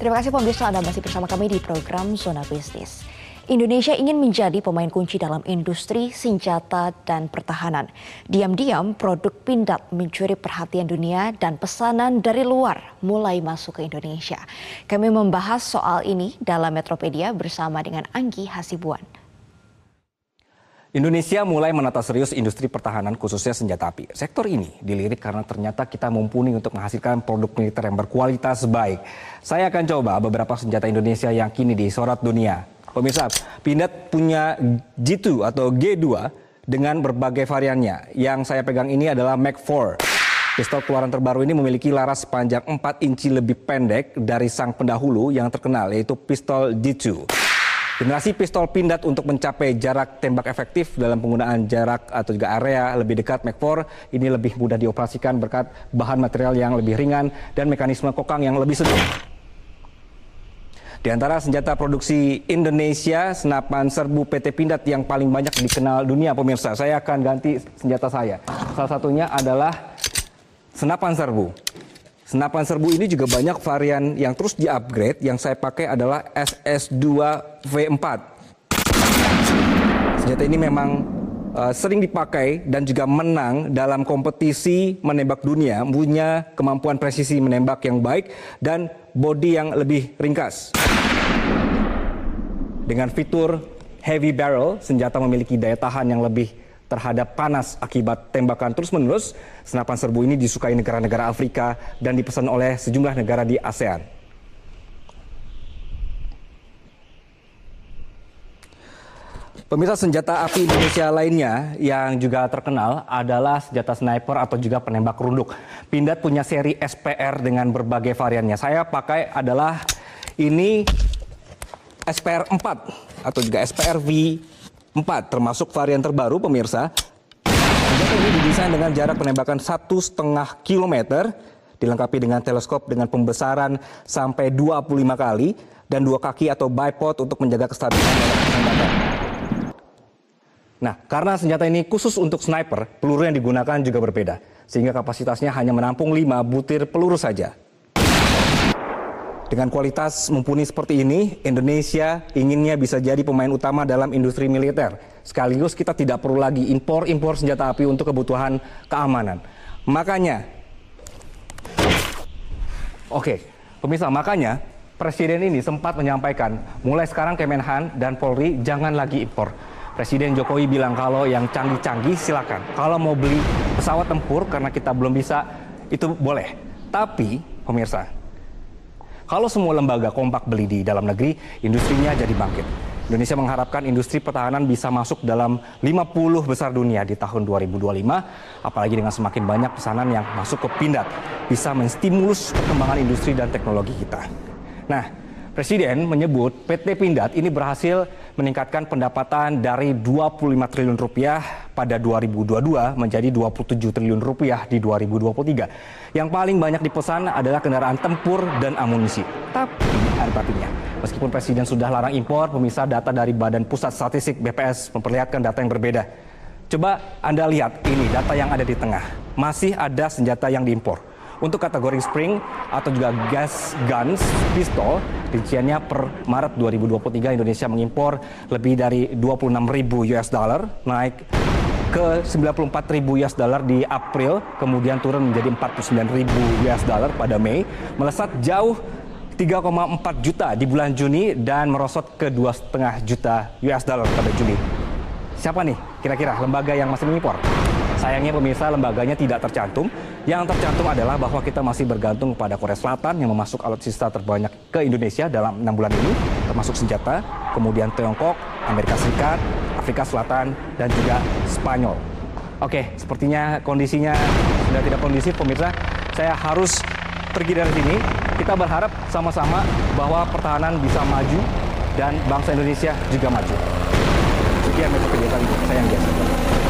Terima kasih pemirsa Anda masih bersama kami di program Zona Bisnis. Indonesia ingin menjadi pemain kunci dalam industri senjata dan pertahanan. Diam-diam produk pindad mencuri perhatian dunia dan pesanan dari luar mulai masuk ke Indonesia. Kami membahas soal ini dalam Metropedia bersama dengan Anggi Hasibuan. Indonesia mulai menata serius industri pertahanan khususnya senjata api. Sektor ini dilirik karena ternyata kita mumpuni untuk menghasilkan produk militer yang berkualitas baik. Saya akan coba beberapa senjata Indonesia yang kini disorot dunia. Pemirsa, Pindad punya G2 atau G2 dengan berbagai variannya. Yang saya pegang ini adalah Mac 4. Pistol keluaran terbaru ini memiliki laras sepanjang 4 inci lebih pendek dari sang pendahulu yang terkenal yaitu pistol G2. Generasi pistol Pindad untuk mencapai jarak tembak efektif dalam penggunaan jarak atau juga area lebih dekat Mac 4 ini lebih mudah dioperasikan berkat bahan material yang lebih ringan dan mekanisme kokang yang lebih sejuk. Di antara senjata produksi Indonesia, senapan serbu PT Pindad yang paling banyak dikenal dunia pemirsa. Saya akan ganti senjata saya. Salah satunya adalah senapan serbu. Senapan serbu ini juga banyak varian yang terus di-upgrade. Yang saya pakai adalah SS2 V4. Senjata ini memang uh, sering dipakai dan juga menang dalam kompetisi menembak dunia, punya kemampuan presisi menembak yang baik dan bodi yang lebih ringkas. Dengan fitur heavy barrel, senjata memiliki daya tahan yang lebih terhadap panas akibat tembakan terus-menerus, senapan serbu ini disukai negara-negara Afrika dan dipesan oleh sejumlah negara di ASEAN. Pemirsa senjata api Indonesia lainnya yang juga terkenal adalah senjata sniper atau juga penembak runduk. Pindad punya seri SPR dengan berbagai variannya. Saya pakai adalah ini SPR 4 atau juga SPR V 4 termasuk varian terbaru pemirsa. Senjata ini didesain dengan jarak penembakan satu setengah kilometer, dilengkapi dengan teleskop dengan pembesaran sampai 25 kali dan dua kaki atau bipod untuk menjaga kestabilan penembakan. Nah, karena senjata ini khusus untuk sniper, peluru yang digunakan juga berbeda, sehingga kapasitasnya hanya menampung 5 butir peluru saja. Dengan kualitas mumpuni seperti ini, Indonesia inginnya bisa jadi pemain utama dalam industri militer. Sekaligus kita tidak perlu lagi impor-impor senjata api untuk kebutuhan keamanan. Makanya, oke, pemirsa, makanya Presiden ini sempat menyampaikan, mulai sekarang Kemenhan dan Polri jangan lagi impor. Presiden Jokowi bilang kalau yang canggih-canggih silakan. Kalau mau beli pesawat tempur karena kita belum bisa, itu boleh. Tapi, pemirsa, kalau semua lembaga kompak beli di dalam negeri, industrinya jadi bangkit. Indonesia mengharapkan industri pertahanan bisa masuk dalam 50 besar dunia di tahun 2025, apalagi dengan semakin banyak pesanan yang masuk ke Pindad, bisa menstimulus perkembangan industri dan teknologi kita. Nah, Presiden menyebut PT Pindad ini berhasil meningkatkan pendapatan dari 25 triliun rupiah pada 2022 menjadi 27 triliun rupiah di 2023. Yang paling banyak dipesan adalah kendaraan tempur dan amunisi. Tapi ada tapinya. Meskipun Presiden sudah larang impor, pemirsa data dari Badan Pusat Statistik BPS memperlihatkan data yang berbeda. Coba Anda lihat ini data yang ada di tengah. Masih ada senjata yang diimpor untuk kategori spring atau juga gas guns pistol, rinciannya per Maret 2023 Indonesia mengimpor lebih dari 26 ribu US dollar, naik ke 94 ribu US dollar di April, kemudian turun menjadi 49 ribu US dollar pada Mei, melesat jauh 3,4 juta di bulan Juni dan merosot ke 2,5 juta US dollar pada Juli. Siapa nih kira-kira lembaga yang masih mengimpor? Sayangnya pemirsa lembaganya tidak tercantum. Yang tercantum adalah bahwa kita masih bergantung pada Korea Selatan yang memasuk alutsista terbanyak ke Indonesia dalam enam bulan ini, termasuk senjata, kemudian Tiongkok, Amerika Serikat, Afrika Selatan, dan juga Spanyol. Oke, sepertinya kondisinya sudah tidak kondisif pemirsa. Saya harus pergi dari sini. Kita berharap sama-sama bahwa pertahanan bisa maju dan bangsa Indonesia juga maju. Sekian metode kegiatan saya yang biasa.